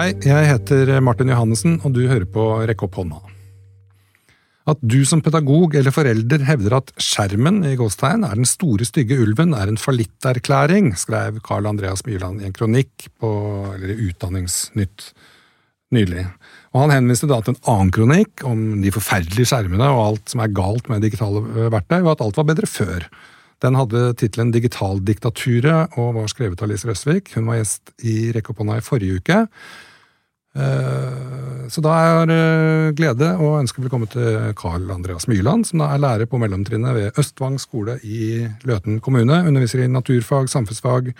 Hei, jeg heter Martin Johannessen, og du hører på Rekk opp hånda. At du som pedagog eller forelder hevder at skjermen i Gåstein er den store, stygge ulven, er en fallitterklæring, skrev Carl Andreas Myrland i en kronikk på Utdanningsnytt nylig. Og Han henviste da til en annen kronikk om de forferdelige skjermene og alt som er galt med digitale verktøy, og at alt var bedre før. Den hadde tittelen Digitaldiktaturet og var skrevet av Lise Røsvik. Hun var gjest i Rekk opp hånda i forrige uke. Så da er det glede å ønske velkommen til Carl Andreas Myrland, som da er lærer på mellomtrinnet ved Østvang skole i Løten kommune. Underviser i naturfag, samfunnsfag.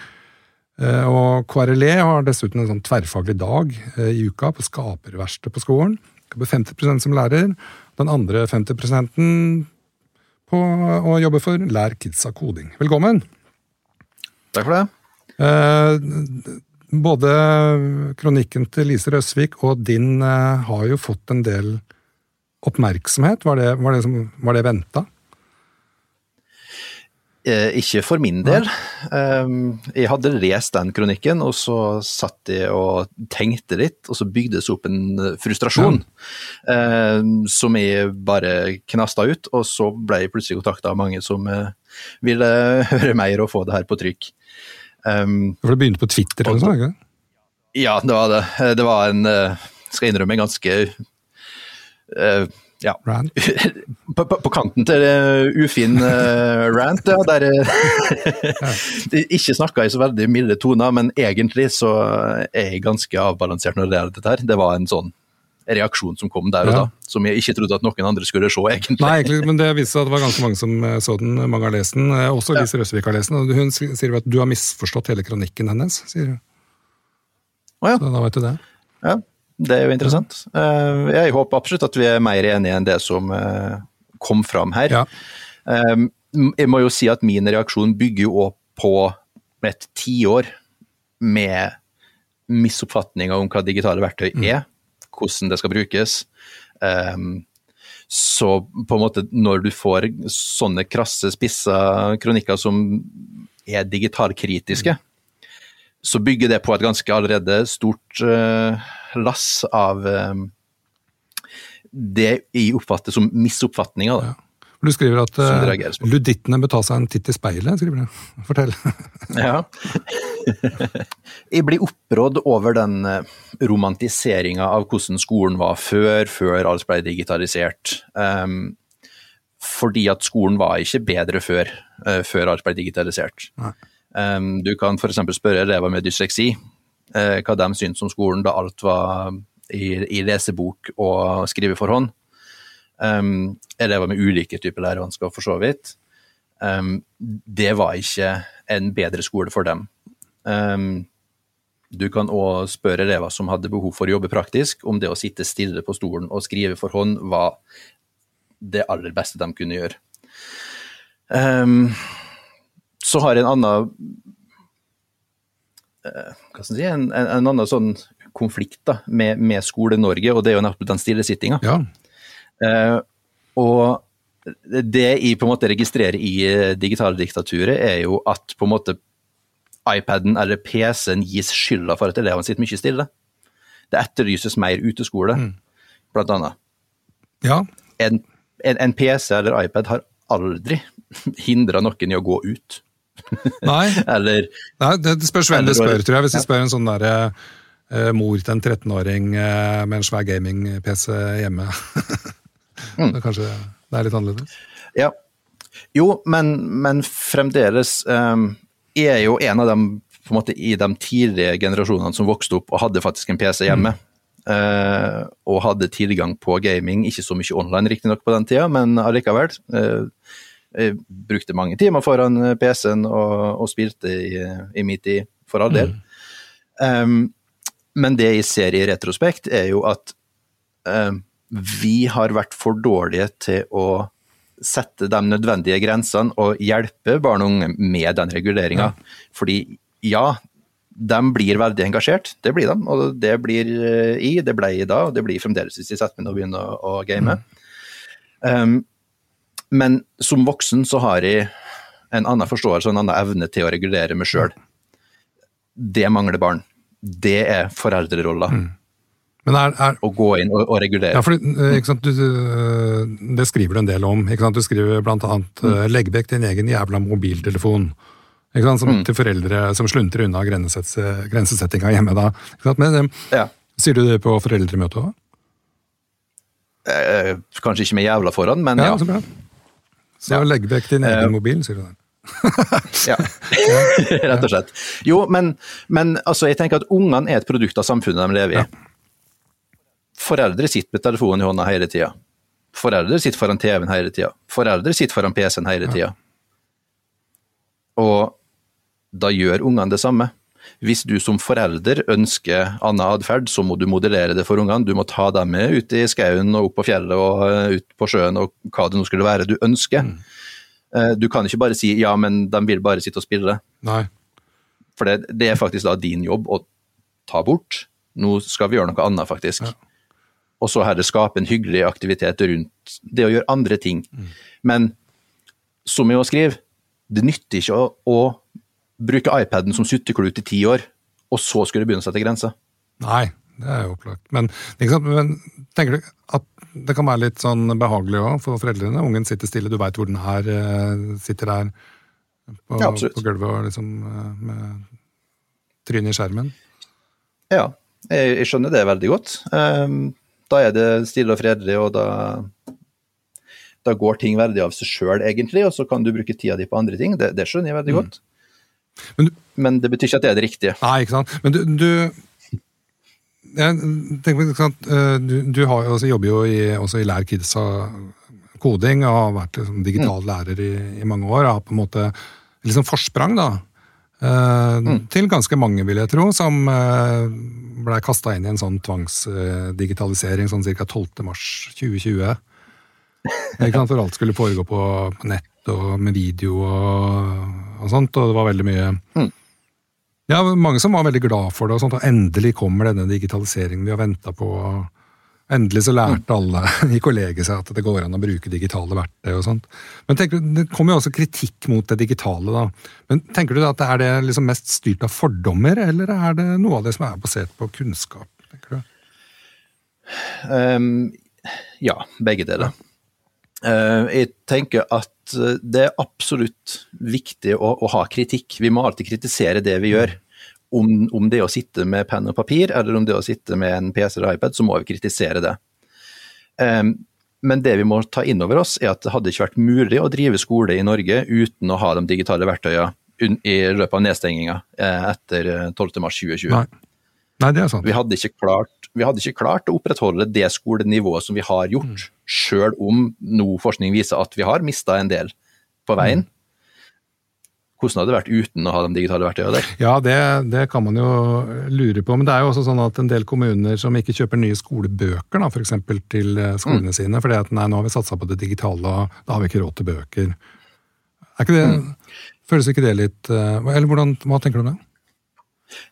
Og KRLE har dessuten en sånn tverrfaglig dag i uka på skaperverkstedet på skolen. Jobber 50% som lærer. Den andre 50 på å jobbe for Lær kidsa koding. Velkommen! Takk for det. Både kronikken til Lise Røsvik og din eh, har jo fått en del oppmerksomhet. Var det, var det, som, var det venta? Eh, ikke for min del. Um, jeg hadde lest den kronikken, og så satt jeg og tenkte litt, og så bygde det seg opp en eh, frustrasjon ja. um, som jeg bare knasta ut. Og så ble jeg plutselig kontakta av mange som uh, ville høre mer og få det her på trykk. Um, For det begynte på Twitter? Og, eller sånn, ja, det var det. Det var en, skal skal innrømme, en ganske uh, ja. på, på, på, kanten til uh, ufin uh, rant, ja, der de Ikke snakka i så veldig milde toner, men egentlig så er jeg ganske avbalansert når det gjelder dette her. Det var en sånn reaksjon som kom der og ja. da, som jeg ikke trodde at noen andre skulle se, egentlig. Nei, egentlig, men det viste seg at det var ganske mange som så den, mange har lest den. Også Lise ja. Røsvik har lest den, hun sier at du har misforstått hele kronikken hennes, sier hun. Å ja. Så da vet du det. Ja, det er jo interessant. Eh, jeg håper absolutt at vi er mer enige enn det som eh, kom fram her. Ja. Eh, jeg må jo si at min reaksjon bygger jo opp på et tiår med misoppfatninger om hva digitale verktøy mm. Hvordan det skal brukes. Så på en måte, når du får sånne krasse, spissa kronikker som er digitalkritiske, mm så bygger det på et ganske allerede stort uh, lass av um, det jeg oppfatter som misoppfatninger. Ja. Du skriver at uh, ludittene bør ta seg en titt i speilet. skriver du. Fortell. ja. jeg blir opprådd over den romantiseringa av hvordan skolen var før, før alt ble digitalisert. Um, fordi at skolen var ikke bedre før, uh, før alt ble digitalisert. Um, du kan f.eks. spørre elever med dysleksi uh, hva de syns om skolen da alt var i, i lesebok og skrive for hånd. Um, elever med ulike typer lærevansker, for så vidt. Um, det var ikke en bedre skole for dem. du kan òg spørre elever som hadde behov for å jobbe praktisk, om det å sitte stille på stolen og skrive for hånd var det aller beste de kunne gjøre. Um, så har jeg en annen eh, hva skal jeg si, en, en, en annen sånn konflikt da, med, med Skole-Norge, og det er jo nettopp den stillesittinga. Ja. Eh, og det jeg på en måte registrerer i eh, digitale diktaturet, er jo at på en måte iPaden eller PC-en gis skylda for at elevene sitter mye stille. Det etterlyses mer uteskole, mm. blant annet. Ja. En, en, en PC eller iPad har aldri hindra noen i å gå ut. Nei. eller, Nei, det spørs hvem du spør, tror jeg. Hvis du spør en sånn derre uh, mor til en 13-åring uh, med en svær gaming-PC hjemme. mm. det kanskje det er litt annerledes? Ja. Jo, men, men fremdeles um, er jo en av dem på en måte, i de tidlige generasjonene som vokste opp og hadde faktisk en PC hjemme. Mm. Uh, og hadde tilgang på gaming, ikke så mye online riktignok på den tida, men allikevel. Uh, brukte mange timer foran eh, PC-en og, og, spilte i, i min tid, for all del. Mm. Um, men det jeg ser i retrospekt, er jo at um, vi har vært for dårlige til å sette de nødvendige grensene og hjelpe barn og unge med den reguleringa. Fordi ja, de blir veldig engasjert, det blir de. Og det blir eh, i, det ble i da, og det blir fremdeles hvis de setter meg ned og begynner å, å game. Mm. Um, men som voksen så har jeg en annen forståelse og en annen evne til å regulere meg sjøl. Det mangler barn. det er foreldrerolla. Mm. Men er, er, Å gå inn og, og regulere. Ja, for eh, du, du- Det skriver du en del om. Du skriver annet Mm. eh, 'legg vekk din egen jævla mobiltelefon'. Som, Mm. Til foreldre som sluntrer unna grensesettinga hjemme. da. Men eh, Ja. Sier du det på foreldremøtet òg? Eh, kanskje ikke med jævla foran, men ja. Ja, så bra. Så legg vekk din Eh, egen mobil, sier du det. ja. Rett og slett. Jo, men, men altså, jeg tenker at ungene er et produkt av samfunnet de lever i. Foreldre sitter med telefonen i hånda hele tida. Foreldre sitter foran TV-en hele tida. Foreldre sitter foran PC-en hele tida. Og da gjør ungene det samme. Hvis du som forelder ønsker annen atferd, så må du modellere det for ungene. Du må ta dem med ut i skauen og opp på fjellet og eh, ut på sjøen og hva det nå skulle være du ønsker. Mm. Du kan ikke bare si ja, men de vil bare sitte og spille. Nei. For det, det er faktisk da din jobb å ta bort. Nå skal vi gjøre noe annet, faktisk. Og så heller skape en hyggelig aktivitet rundt det å gjøre andre ting. Men som jeg også skriver, det nytter ikke å, å bruke iPaden som sutteklut i ti år, og så skulle det begynne å sette grenser. Nei, det er jo opplagt. Men? Men tenker du at det kan være litt sånn behagelig òg for foreldrene? Ungen sitter stille, du veit hvor den er, eh, sitter der på, Ja, på gulvet og liksom eh, med trynet i skjermen. Ja, jeg, jeg skjønner det veldig godt. Ehm, da er det stille og fredelig, og da, da går ting veldig av seg sjøl, egentlig, og så kan du bruke tida di på andre ting. Det, det skjønner jeg veldig godt. Men du- Men det betyr ikke at det er det riktige. Nei, ikke sant. Men du, du jeg tenker på, eh, du, du har også, jobber jo i, også i Lær Kidsa koding og har vært liksom, digital lærer i, i mange år. og Har på en måte liksom forsprang da, eh, til ganske mange, vil jeg tro, som uh, blei kasta inn i en sånn tvangsdigitalisering sånn ca. 12. mars 2020. Ikke sant, For alt skulle foregå på, nett og med video og, og sånt, og det var veldig mye ja, mange som var veldig glad for det, og sånt, og endelig kommer denne digitaliseringen vi har venta på. og Endelig så lærte alle i kollegiet seg at det går an å bruke digitale verktøy og sånt. Men tenker du, Det kommer jo også kritikk mot det digitale, da. Men tenker du at det er det liksom mest styrt av fordommer, eller er det noe av det som er basert på kunnskap? tenker du? Um, ja, begge deler. Uh, jeg tenker at eh, det er absolutt viktig å, å ha kritikk. Vi må alltid kritisere det vi gjør. Om, om det å sitte med penn og papir, eller om det å sitte med en PC eller iPad, så må vi kritisere det. Um, men det vi må ta inn over oss, er at det hadde ikke vært mulig å drive skole i Norge uten å ha de digitale verktøyene i løpet av nedstenginga eh, etter eh, 12.3.2020. Nei. Nei, det er sant. Vi hadde, klart, vi hadde ikke klart å opprettholde det skolenivået som vi har gjort, sjøl om nå forskning viser at vi har mista en del på veien. Hvordan hadde det vært uten å ha de digitale verktøyene der? Ja, det, det kan man jo lure på. Men det er jo også sånn at en del kommuner som ikke kjøper nye skolebøker da, for eksempel, til skolene skolene sine, fordi at nei, nå har vi satsa på det digitale, og da har vi ikke råd til bøker. Er ikke det, Føles ikke det litt eh, Eller hvordan, hva tenker du om det?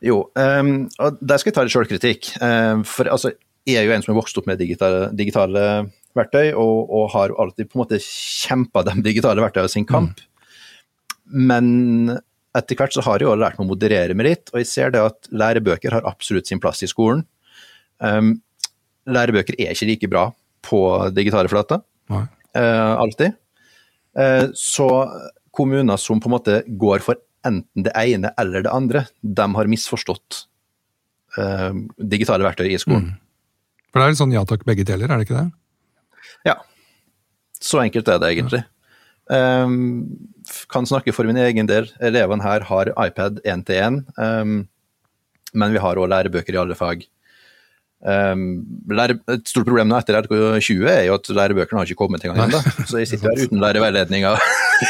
Jo, um, og der skal jeg ta litt sjølkritikk. Um, for altså, jeg er jo en som har vokst opp med digitale, digitale verktøy, og, og har alltid på en måte kjempa de digitale verktøyene sin kamp. Men etter hvert så har jeg jo lært meg å moderere meg litt, og jeg ser det at lærebøker har absolutt sin plass i skolen. Um, lærebøker er ikke like bra på digitale flater. Nei. eh, alltid. Uh, så kommuner som på en måte går for enten det ene eller det andre, de har misforstått uh, digitale verktøy i skolen. For det er litt sånn ja takk, begge deler, er det ikke det? Ja. Så enkelt er det egentlig. Um, kan snakke for min egen del. Elevene her har iPad én til én, um, men vi har òg lærebøker i alle fag. Um, et stort problem nå etter RK20 er jo at lærebøkene har ikke kommet engang ennå. Så jeg sitter her uten lærerveiledninga.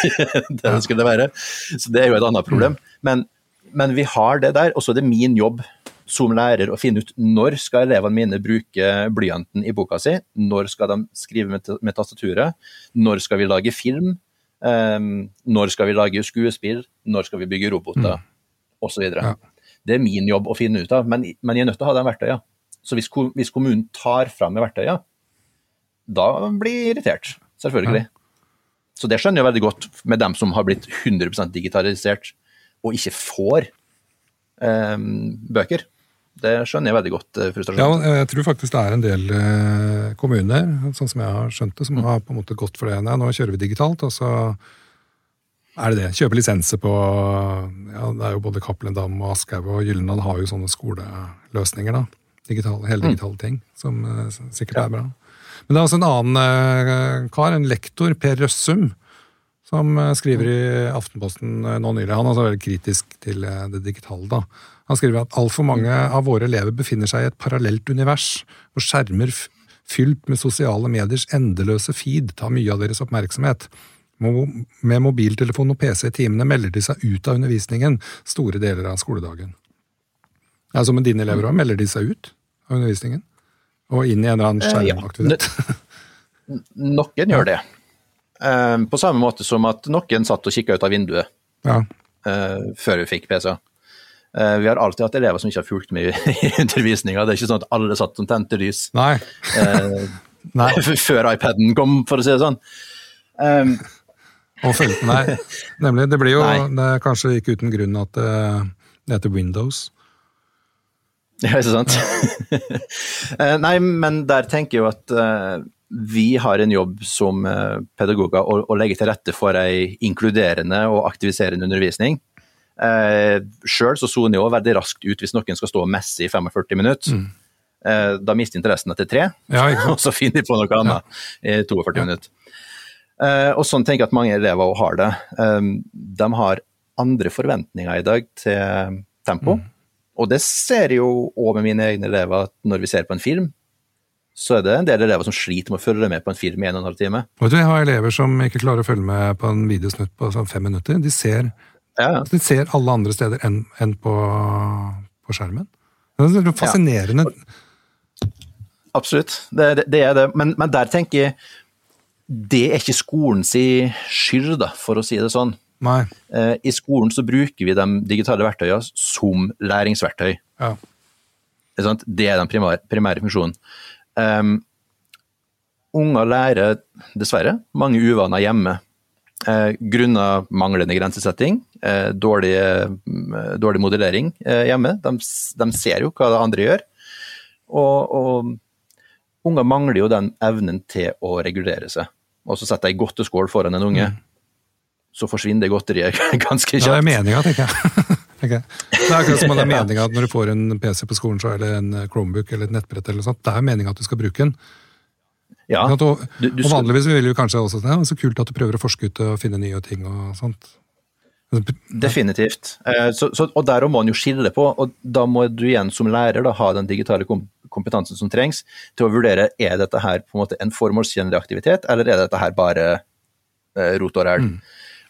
det det skulle være. Så det er jo et annet problem. Men, men vi har det der, og så er det min jobb som lærer å finne ut når skal elevene mine bruke blyanten i boka si, når skal de skrive med, med tastaturet, når skal vi lage film, um, når skal vi lage skuespill, når skal vi bygge roboter, osv. Ja. Det er min jobb å finne ut av, men, men jeg er nødt til å ha de verktøyene. Så hvis, hvis kommunen tar fram med verktøyene, da blir jeg irritert, selvfølgelig. Så det skjønner jeg veldig godt med dem som har blitt 100% digitalisert og ikke får um, bøker. Det skjønner jeg veldig godt, Ja, jeg tror faktisk det er en del eh, kommuner, sånn som jeg har skjønt det, som har på en måte gått for det. Nei, nå kjører vi digitalt, og så er det det. Kjøpe lisenser på ja, Det er jo både Cappelen Dam og Aschehoug og Gyllendal har jo sånne skoleløsninger, da. Digitale, hele digitale ting, som sikkert sikkert er bra. Men det er også en annen eh, kar, en lektor, Per Røssum, som eh, skriver i Aftenposten eh, nå nylig. Han er også veldig kritisk til eh, det digitale. da. Han skriver at altfor mange av våre elever befinner seg i et parallelt univers, hvor skjermer fylt med sosiale mediers endeløse feed tar mye av deres oppmerksomhet. Med mobiltelefon og PC i timene melder de seg ut av undervisningen store deler av skoledagen. Altså med dine elever òg, melder de seg ut av undervisningen? Og inn i en eller annen skjermaktivitet? ja. Noen gjør det. Eh, på samme måte som at noen satt og kikka ut av vinduet Ja. eh, før vi fikk PC. Eh, vi har alltid hatt elever som ikke har fulgt med i undervisninga. Det er ikke sånn at alle satt som tente lys Nei. eh, Nei. før iPaden kom, for å si det sånn. Um, Og fulgte nei, nemlig. Det blir jo det er kanskje ikke uten grunn at det, det heter Windows. Ja, ikke sant? Eh, Nei, men der tenker jeg jo at eh, vi har en jobb som eh, pedagoger å, å legge til rette for ei inkluderende og aktiviserende undervisning. Uh, Sjøl så soner jeg veldig raskt ut hvis noen skal stå og messe i 45 minutter. Eh, da mister interessen etter tre, Ja, og så finner de på noe annet i 42 minutter. Eh, og sånn tenker jeg at mange elever òg har det. Eh, de har andre forventninger i dag til tempo. Og det ser jeg jo òg med mine egne elever, at når vi ser på en film, så er det en del elever som sliter med å følge med på en film i en og en halv time. Vet du, Jeg har elever som ikke klarer å følge med på en videosnutt på sånn fem minutter. De ser, Ja, Den ser alle andre steder enn enn på, på skjermen. Det er fascinerende. absolutt. Det, det, det er det. Men, men der tenker jeg det er ikke skolens skyld, da, for å si det sånn. Nei. Eh, I skolen så bruker vi de digitale verktøyene som læringsverktøy. Ja. Det er den primære, primære funksjonen. Um, unger lærer dessverre mange uvaner hjemme. Eh, grunnet manglende grensesetting, eh, dårlig, eh, dårlig modellering eh, hjemme. De, de ser jo hva det andre gjør. Og, og unger mangler jo den evnen til å regulere seg. Og så setter jeg ei godteskål foran en unge, så forsvinner det godteriet ganske Ja, det er kjapt. meninga, tenker jeg. Okay. Det er akkurat som om det er meninga at når du får en PC på skolen, så, eller en Chromebook eller et nettbrett, eller sånt, det er meninga at du skal bruke den. Ja, sant? og, du- du og vanligvis vil vi jo kanskje også si ja, så kult at du prøver å forske ut og finne nye ting og sånt. Definitivt. Eh, Så, så, og der må man jo skille på, og da må du igjen som lærer da, ha den digitale kompetansen som trengs til å vurdere er dette her på en måte en formålstjenlig aktivitet, eller er dette her bare eh, rot og ræl.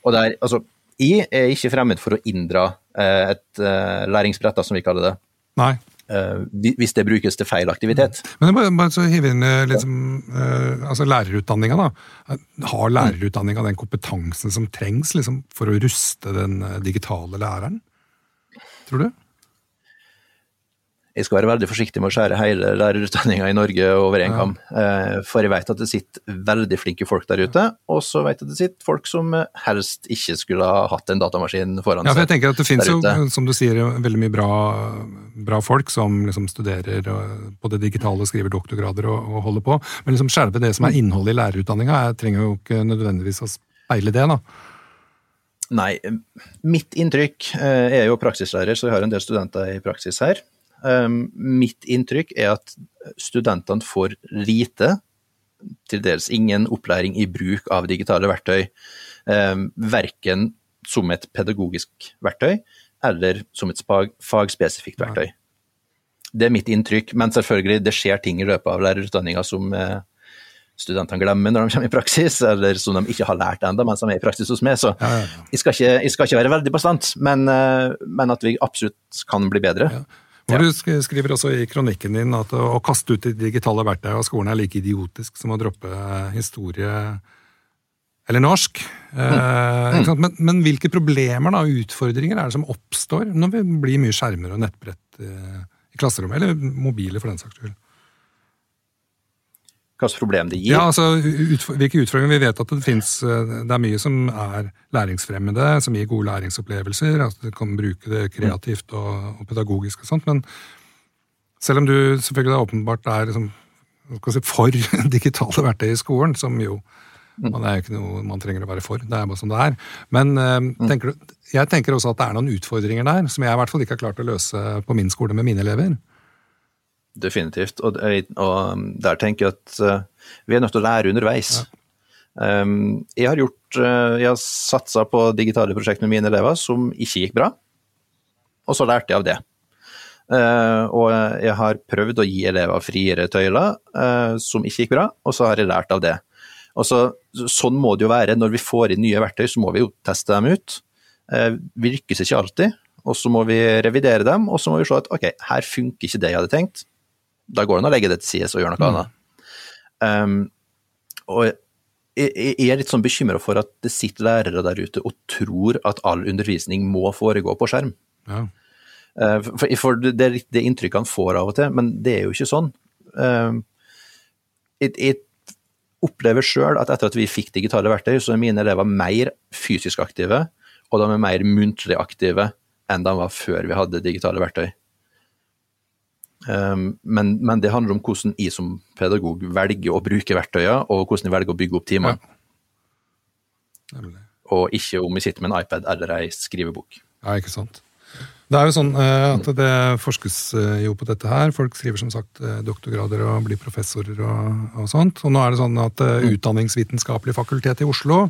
Og der, altså, jeg er ikke fremmed for å inndra eh, et eh, læringsbrett, da, som vi kaller det, Nei. Eh, hvis det brukes til feil aktivitet. Men bare, bare så hive inn liksom, altså lærerutdanninga, da. Har lærerutdanninga den kompetansen som trengs liksom, for å ruste den digitale læreren? Tror du? Jeg skal være veldig forsiktig med å skjære hele lærerutdanninga i Norge over Ja. kam. Eh, For jeg vet at det sitter veldig flinke folk der ute, og så vet jeg at det sitter folk som eh, helst ikke skulle ha hatt en datamaskin foran seg. Ja, for jeg tenker at Det finnes jo, som du sier, veldig mye bra, bra folk som liksom studerer på det digitale, skriver doktorgrader og, og holder på. Men liksom selve det som er innholdet i lærerutdanninga, trenger jo ikke nødvendigvis å speile det. da. Nei, eh, mitt inntrykk eh, Jeg er jo praksislærer, så jeg har en del studenter i praksis her. Um, Mitt inntrykk er at studentene får lite, til dels ingen opplæring i bruk av digitale verktøy. Um, verken som et pedagogisk verktøy eller som et fagspesifikt verktøy. Det er mitt inntrykk, men selvfølgelig, det skjer ting i løpet av lærerutdanninga som eh, studentene glemmer når de kommer i praksis, eller som de ikke har lært ennå mens de er i praksis hos meg. Så Ja, ja, ja. jeg, skal ikke, jeg skal ikke være veldig bastant, men, eh, men at vi absolutt kan bli bedre. Hvor Du skriver også i kronikken din at å kaste ut de digitale verktøy av skolen er like idiotisk som å droppe eh, historie eller norsk. Eh, ikke? Men, men hvilke problemer og utfordringer er det som oppstår når vi blir mye skjermer og nettbrett eh, i klasserommet, eller mobiler for den saks skyld? Hva slags problem det gir. Ja, altså, utfor, Hvilke utfordringer? Vi vet at det finnes, eh, det er mye som er læringsfremmende, som gir gode læringsopplevelser. at Du kan bruke det kreativt og, og pedagogisk og sånt. Men Selv om du selvfølgelig åpenbart er liksom, si, for digitale verktøy i skolen, som jo man er jo ikke noe man trenger å være for, det er bare som det er. Men uh, tenker du, jeg tenker også at det er noen utfordringer der, som jeg i hvert fall ikke har klart å løse på min skole med mine elever. Definitivt. Og, og um, der tenker jeg at uh, vi er nødt til å lære underveis. Ja. Um, jeg har gjort uh, Jeg har satsa på digitale prosjekter med mine elever som ikke gikk bra, og så lærte jeg av det. Uh, og jeg har prøvd å gi elever friere tøyler uh, som ikke gikk bra, og så har jeg lært av det. Og så, sånn må det jo være. Når vi får inn nye verktøy, så må vi jo teste dem ut. Uh, vi lykkes ikke alltid, og så må vi revidere dem, og så må vi se at ok, her funker ikke det jeg hadde tenkt. Da går det an å legge det til side og gjøre noe mm. annet. Um, og jeg er litt sånn bekymra for at det sitter lærere der ute og tror at all undervisning må foregå på skjerm. Ja. Eh, for, det er litt det inntrykket han får av og til, men det er jo ikke sånn. Eh, jeg, jeg opplever sjøl at etter at vi fikk digitale verktøy, så er mine elever mer fysisk aktive, og de er mer muntlig aktive enn de var før vi hadde digitale verktøy. Um, men, men, det handler om hvordan jeg som pedagog velger å bruke verktøyene, og hvordan jeg velger å bygge opp timene. Ja. Og ikke om jeg sitter med en iPad eller ei skrivebok. Ja, ikke sant. Det er jo sånn eh, at det forskes eh, jo på dette her. Folk skriver som sagt eh, doktorgrader og blir professorer og, og sånt. Og nå er det sånn at mm. Utdanningsvitenskapelig fakultet i Oslo,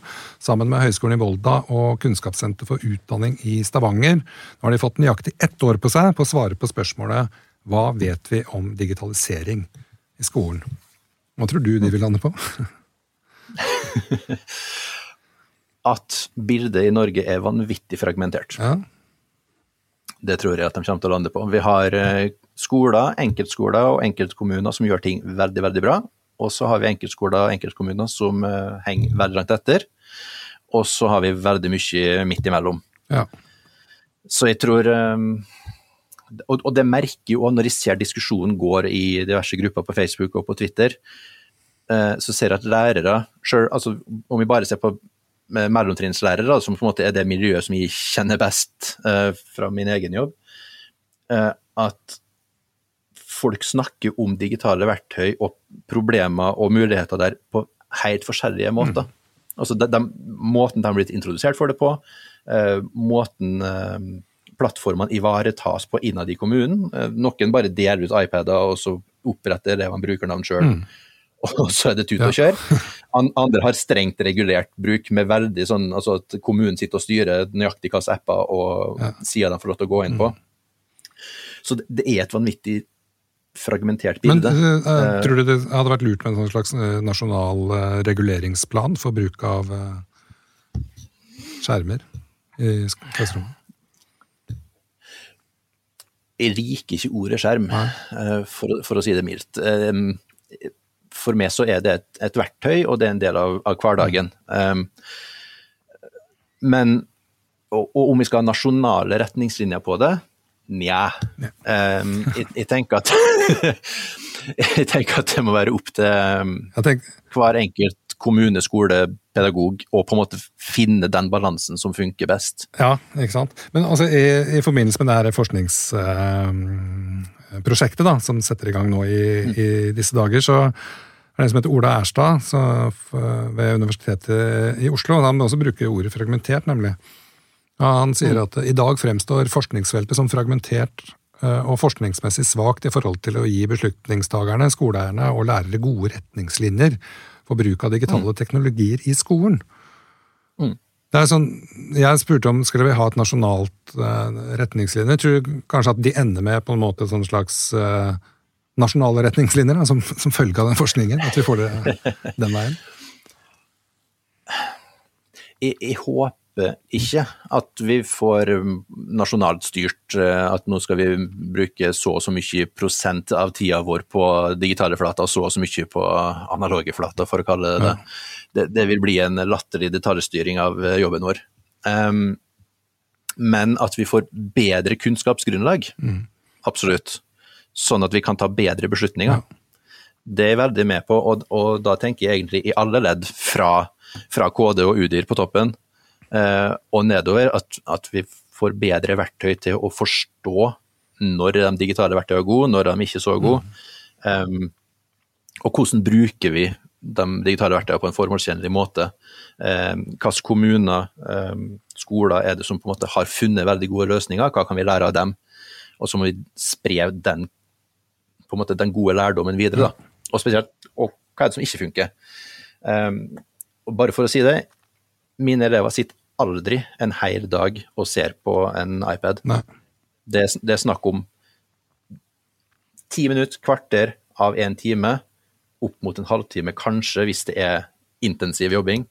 sammen med Høgskolen i Volda og Kunnskapssenter for utdanning i Stavanger, nå har de fått nøyaktig ett år på seg på å svare på spørsmålet hva vet vi om digitalisering i skolen? Hva tror du de vil lande på? At bildet i Norge er vanvittig fragmentert. Ja. Det tror jeg at de kommer til å lande på. Vi har eh, skoler, enkeltskoler og enkeltkommuner som gjør ting veldig, veldig bra. Og så har vi enkeltskoler og enkeltkommuner som uh, henger veldig langt etter. Og så har vi veldig mye midt imellom. Ja. Så jeg tror um, og, og, det merker jo når de ser diskusjonen går i diverse grupper på Facebook og på Twitter, eh, så ser jeg at lærere selv, altså Om vi bare ser på eh, mellomtrinnslærere, som på en måte er det miljøet som jeg kjenner best eh, fra min egen jobb, eh, at folk snakker om digitale verktøy og problemer og muligheter der på helt forskjellige måter. Mm. Altså de, de, Måten de har blitt introdusert for det på, eh, måten plattformene ivaretas på innad i kommunen. Eh, noen bare deler ut iPader, og så oppretter det man bruker navn sjøl. Mm. Og så er det tut og kjør. Andre har strengt regulert bruk, med veldig sånn altså at kommunen sitter og styrer nøyaktig hvilke apper og ja. sider de får lov til å gå inn på. Mm. Så det er et vanvittig fragmentert bilde. Men uh, tror du det hadde vært lurt med en sånn slags nasjonal uh, reguleringsplan for bruk av uh, skjermer i klasserommet? Jeg liker ikke ordet skjerm, uh, for, for, å si det mildt. Um, for meg så er det et, et, verktøy, og det er en del av, av hverdagen. Um, men og, og, om vi skal ha nasjonale retningslinjer på det? Nja. Jeg, jeg, tenker at Jeg tenker at det må være opp til hver enkelt kommune, skole, pedagog, og på en måte finne den balansen som funker best. Ja, ikke sant. Men altså, i, i forbindelse med det her forskningsprosjektet eh, som setter i gang nå i, mm. i disse dager, så er det en som heter Ola Erstad så, ved Universitetet i Oslo. og Han også bruker ordet fragmentert, nemlig. Ja, han sier mm. at i dag fremstår forskningsfeltet som fragmentert eh, og forskningsmessig svakt i forhold til å gi beslutningstagerne, skoleeierne og lærere gode retningslinjer for bruk av digitale mm. teknologier i skolen. Mm. Det er sånn, Jeg spurte om skulle vi ha et nasjonalt uh, retningslinje. Jeg tror kanskje at de ender med på en måte sånn slags uh, nasjonale retningslinjer som, som, følge av den forskningen? At vi får det den veien? Jeg, jeg håper ikke at vi får nasjonalt styrt eh, at nå skal vi bruke så og så mye prosent av tida vår på digitale flater og så og så mye på analoge flater, for å kalle det det. Det, det vil bli en latterlig detaljstyring av eh, jobben vår. Um, men at vi får bedre kunnskapsgrunnlag, mm. absolutt. Sånn at vi kan ta bedre beslutninger. Ja. Det er jeg veldig med på, og, og, da tenker jeg egentlig i alle ledd, fra, fra KD og UDIR på toppen, og nedover at, at, vi får bedre verktøy til å forstå når de digitale verktøyene er gode, når de ikke er så gode. Um, og hvordan bruker vi de digitale verktøyene på en formålstjenlig måte. Um, hvilke kommuner, um, skoler er det som på en måte har funnet veldig gode løsninger, hva kan vi lære av dem? Og så må vi spre den, på en måte, den gode lærdommen videre. Da. Og spesielt og hva er det som ikke funker. Og bare for å si det, mine elever sitter aldri en hel dag og ser på en iPad. Det, det, er snakk om ti minutter, kvarter av én time, opp mot en halvtime kanskje, hvis det er intensiv jobbing.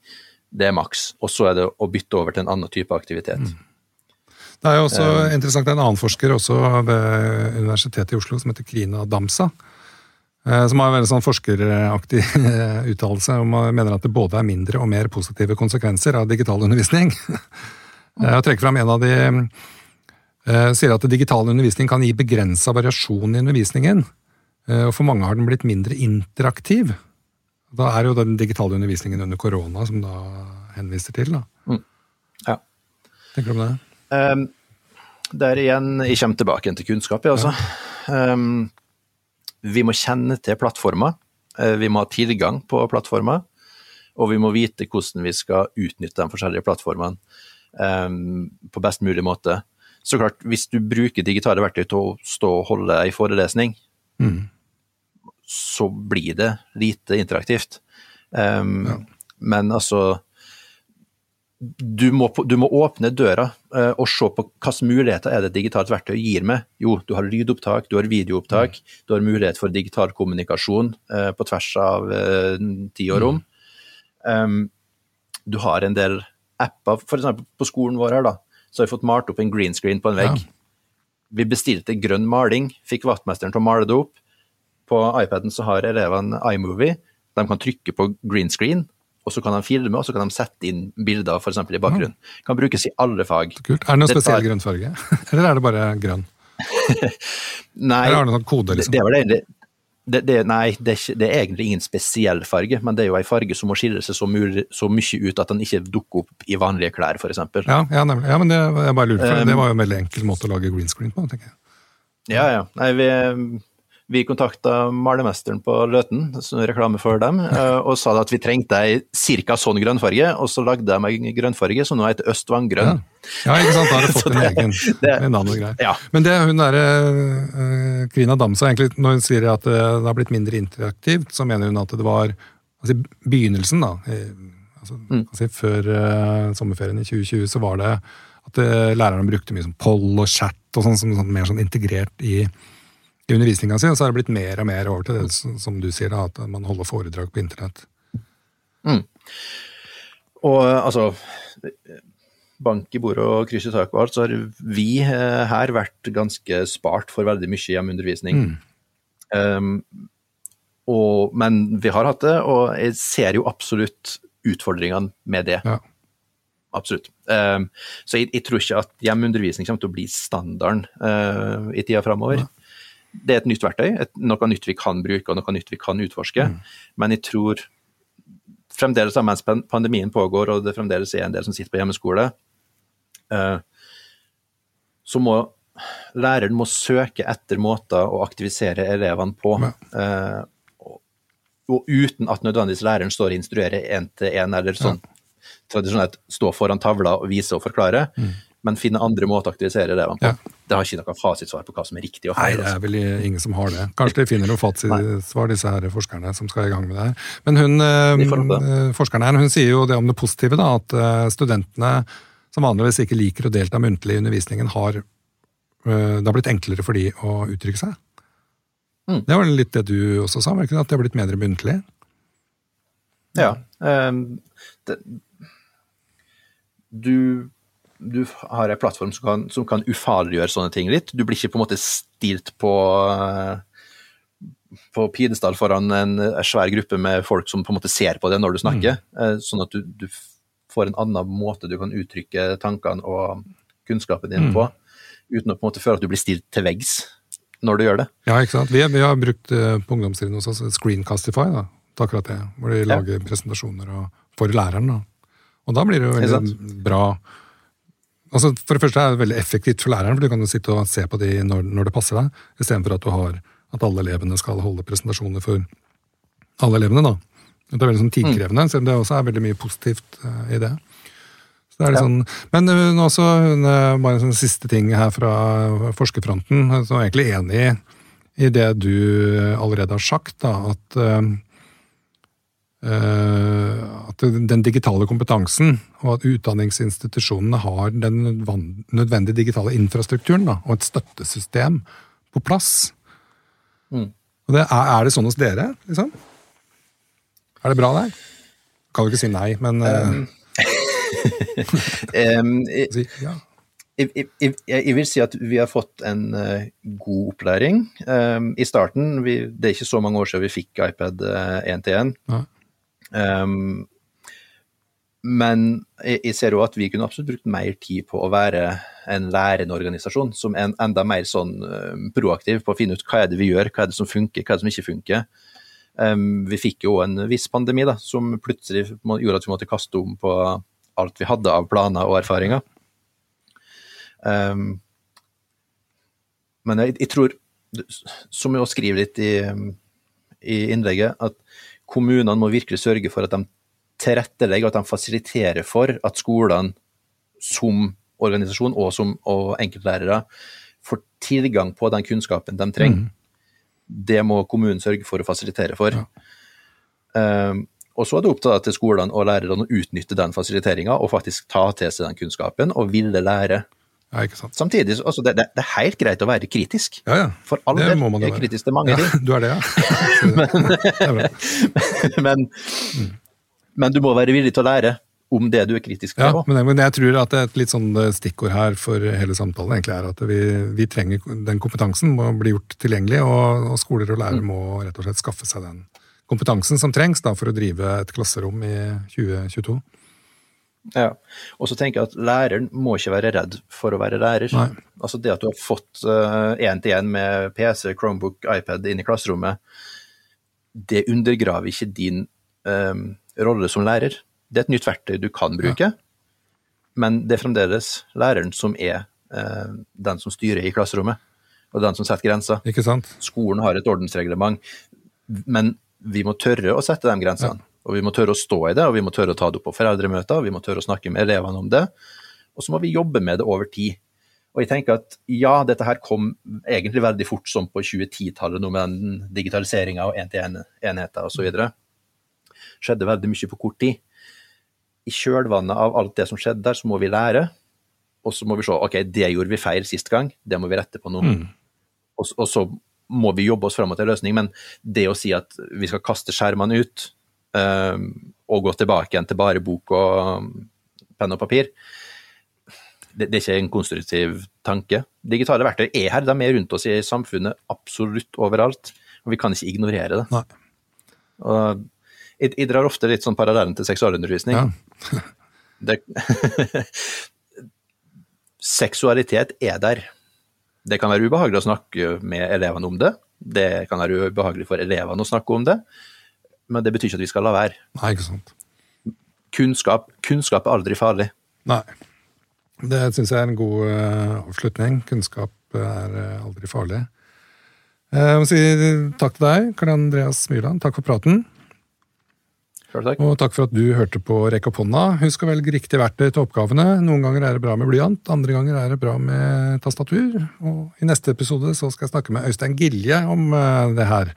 Det er maks. Og så er det å bytte over til en annen type aktivitet. Mm. Det er jo også um, interessant, en annen forsker også ved Universitetet i Oslo som heter Krina Damsa. Eh, som har en veldig sånn forskeraktig uttalelse om mener at det både er mindre og mer positive konsekvenser av digital undervisning. Jeg eh, trekker fram en av de eh, sier at digital undervisning kan gi begrensa variasjon i undervisningen. Og for mange har den blitt mindre interaktiv. Da er jo den digitale undervisningen under korona som da henviser til. da. Mm. Ja. Tenker du om det? Um, der igjen, jeg kommer tilbake til kunnskap, jeg altså. Ja. Um, vi må kjenne til plattformer. Eh, vi må ha tilgang på plattformer. Og vi må vite hvordan vi skal utnytte de forskjellige plattformene um, på best mulig måte. Så klart, hvis du bruker digitale verktøy til å stå og holde ei forelesning, mm. så blir det lite interaktivt. Um, ja. Men altså du må, du må, åpne døra uh, og se på hvilke muligheter er det digitalt verktøy gir meg. Jo, du har lydopptak, du har videoopptak, mm. du har mulighet for digital kommunikasjon uh, på tvers av uh, tid og rom. Mm. Um, du har en del apper, f.eks. på skolen vår her, da, så har vi fått malt opp en green screen på en vegg. Ja. Vi bestilte grønn maling, fikk vaktmesteren til å male det opp. På iPaden så har elevene iMovie. De kan trykke på green screen, og så kan de filme, og så kan de sette inn bilder f.eks. i bakgrunnen. Kan brukes i alle fag. Kult. Er det noen spesiell grønn farge, eller er det bare grønn? nei, eller har det noen kode, liksom? Det, det, det, det, det, nei, det er, det, er egentlig ingen spesiell farge, men det er jo en farge som må skille seg så, mulig, så mye ut at den ikke dukker opp i vanlige klær, f.eks. Ja, ja, nemlig. ja, men det, jeg bare lurte, for um, det var jo en veldig enkel måte å lage green screen på, tenker jeg. Ja, ja. Nei, vi, vi kontakta malermesteren på Løten, reklame for dem, eh, og sa at vi trengte ei ca. sånn grønnfarge, og så lagde de ei grønnfarge som nå heter Østvanggrønn. Ja. ja, ikke sant, da har du fått en egen det, en annen. Ja. Men det hun derre uh, Krina Damsa, egentlig, når hun sier at det har blitt mindre interaktivt, så mener hun at det var altså begynnelsen, da, altså, mm. altså, før uh, sommerferien i 2020, så var det at uh, lærerne brukte mye sånn poll og chat og sånn, som sånn, mer sånn integrert i i undervisninga si, og så har det blitt mer og mer over til det som du sier, da, at man holder foredrag på internett. Mm. Og altså Bank i bordet og kryss i taket og alt, så har vi eh, her vært ganske spart for veldig mye hjemmeundervisning. Mm. Um, og, men vi har hatt det, og jeg ser jo absolutt utfordringene med det. Ja. Absolutt. Um, så jeg, jeg, tror ikke at hjemmeundervisning kommer til å bli standarden uh, i tida framover. Ja det er et nytt verktøy, et, noe nytt vi kan bruke og noe nytt vi kan utforske. Mm. Men jeg tror fremdeles mens pandemien pågår og det fremdeles er en del som sitter på hjemmeskole, uh, så må læreren må søke etter måter å aktivisere elevene på. Uh, og, og, uten at nødvendigvis læreren står og instruerer én til én, eller sånn ja. tradisjonelt stå foran tavla og vise og forklare. Mm men finne andre måter å aktivisere elevene på. Ja. Det har ikke noe fasitsvar på hva som er riktig og feil. Nei, det er vel ingen som har det. Kanskje de finner noe fasitsvar, disse her forskerne som skal i gang med det her. Men hun, eh, forskeren her, hun sier jo det om det positive, da, at eh, studentene som vanligvis ikke liker å delta muntlig i undervisningen, har eh, det har blitt enklere for de å uttrykke seg. Mm. Det var litt det du også sa, var det? At det har blitt mer muntlig? Ja. Um, det, du du har en plattform som kan, som kan, ufarliggjøre sånne ting litt. Du blir ikke på en måte stilt på, på pidestall foran en svær gruppe med folk som på en måte ser på det når du snakker. Mm. Eh, sånn at du, du, får en annen måte du kan uttrykke tankene og kunnskapen din mm. på, uten å på en måte føle at du blir stilt til veggs når du gjør det. Ja, ikke sant. Vi, vi har brukt uh, på ungdomstiden hos oss Screencastify, da, til akkurat det. Hvor de lager ja. presentasjoner og, for læreren. da. Og da blir det jo veldig bra altså For det første er det veldig effektivt for læreren, for du kan jo sitte og se på de når, når det passer deg, istedenfor at du har at alle elevene skal holde presentasjoner for alle elevene. da. Det er veldig sånn tidkrevende, selv om det også er veldig mye positivt uh, i det. Så det er litt sånn, Men hun også uh, bare en sånn siste ting her fra forskerfronten, som er egentlig enig i, i det du allerede har sagt, da, at at den digitale kompetansen og at utdanningsinstitusjonene har den nødvendige digitale infrastrukturen da, og et støttesystem på plass. Mm. Det, er, er, det sånn hos dere, liksom? Er det bra der? Kan du ikke si nei, men um, um, jeg, ja. jeg, jeg, jeg, vil si at vi har fått en uh, god opplæring. Um, I starten, vi, det er ikke så mange år siden vi fikk iPad 1 til én. Men jeg, ser jo at vi kunne absolutt brukt mer tid på å være en lærende organisasjon, som er enda mer sånn proaktiv på å finne ut hva er det vi gjør, hva er det som funker, hva er det som ikke funker. Um, vi fikk jo en viss pandemi da, som plutselig gjorde at vi måtte kaste om på alt vi hadde av planer og erfaringer. Um, men jeg, jeg, tror, som jeg også skriver litt i, i, innlegget, at kommunene må virkelig sørge for at de tilrettelegger, at de fasiliterer for at skolene som organisasjon og som og enkeltlærere får tilgang på den kunnskapen de trenger. Mm det må kommunen sørge for å fasilitere for. Ja. Um, og så er det opp til skolene og lærerne å utnytte den fasiliteringa og faktisk ta til seg den kunnskapen og ville lære. Ja, ikke sant. Samtidig, altså, det, det, det, er helt greit å være kritisk. Ja, ja. For all del er kritisk til mange ja, ting. Du er det, ja. men, men, mm. men du må være villig til å lære om det du er kritisk til. Ja, men, men, jeg tror at et litt sånn eh, stikkord her for hele samtalen egentlig er at vi, vi trenger den kompetansen må bli gjort tilgjengelig, og, og skoler og lærere mm. må rett og slett skaffe seg den kompetansen som trengs da, for å drive et klasserom i 2022. Ja, og så tenker jeg at læreren må ikke være redd for å være lærer. Nei. Altså Det at du har fått én-til-én uh, med PC, Chromebook, iPad inn i klasserommet, det undergraver ikke din um, rolle som lærer. Det er et nytt verktøy du kan bruke, ja. men det er fremdeles læreren som er uh, den som styrer i klasserommet, og den som setter grenser. Skolen har et ordensreglement, men vi må tørre å sette de grensene. Ja. Og vi må tørre å stå i det, og vi må tørre å ta det opp på foreldremøter, og vi må tørre å snakke med elevene om det. Og så må vi jobbe med det over tid. Og jeg tenker at ja, dette her kom egentlig veldig fort som på 2010-tallet, noe med den digitaliseringa og én-til-én-enheter osv. Skjedde veldig mye på kort tid i kjølvannet av alt det som skjedde der, så må vi lære. Og så må vi se ok, det gjorde vi feil sist gang, det må vi rette på nå. Mm. Og, og, så må vi jobbe oss fram til en løsning. Men det å si at vi skal kaste skjermene ut og gå tilbake igjen til bare bok og penn og papir, det, det, er ikke en konstruktiv tanke. Digitale verktøy er her, de er rundt oss i samfunnet absolutt overalt. Og vi kan ikke ignorere det. Nei. Og jeg, jeg, drar ofte litt sånn parallellen til seksualundervisning. Ja. det, seksualitet er der. Det kan være ubehagelig å snakke med elevene om det. Det kan være ubehagelig for elevene å snakke om det, men det betyr ikke at vi skal la være. Nei, ikke sant. Kunnskap, kunnskap er aldri farlig. Nei. Det syns jeg er en god uh, avslutning. Kunnskap er uh, aldri farlig. Uh, jeg må si takk til deg, Karl Andreas Myrland. Takk for praten. Takk. Og takk for at du hørte på Rekk opp hånda. Husk å velge riktig verktøy til oppgavene. Noen ganger er det bra med blyant, andre ganger er det bra med tastatur. Og i neste episode så skal jeg snakke med Øystein Gilje om det her.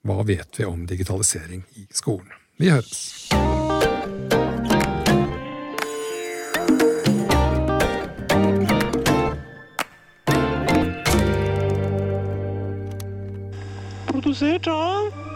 Hva vet vi om digitalisering i skolen? Vi høres. Produsert av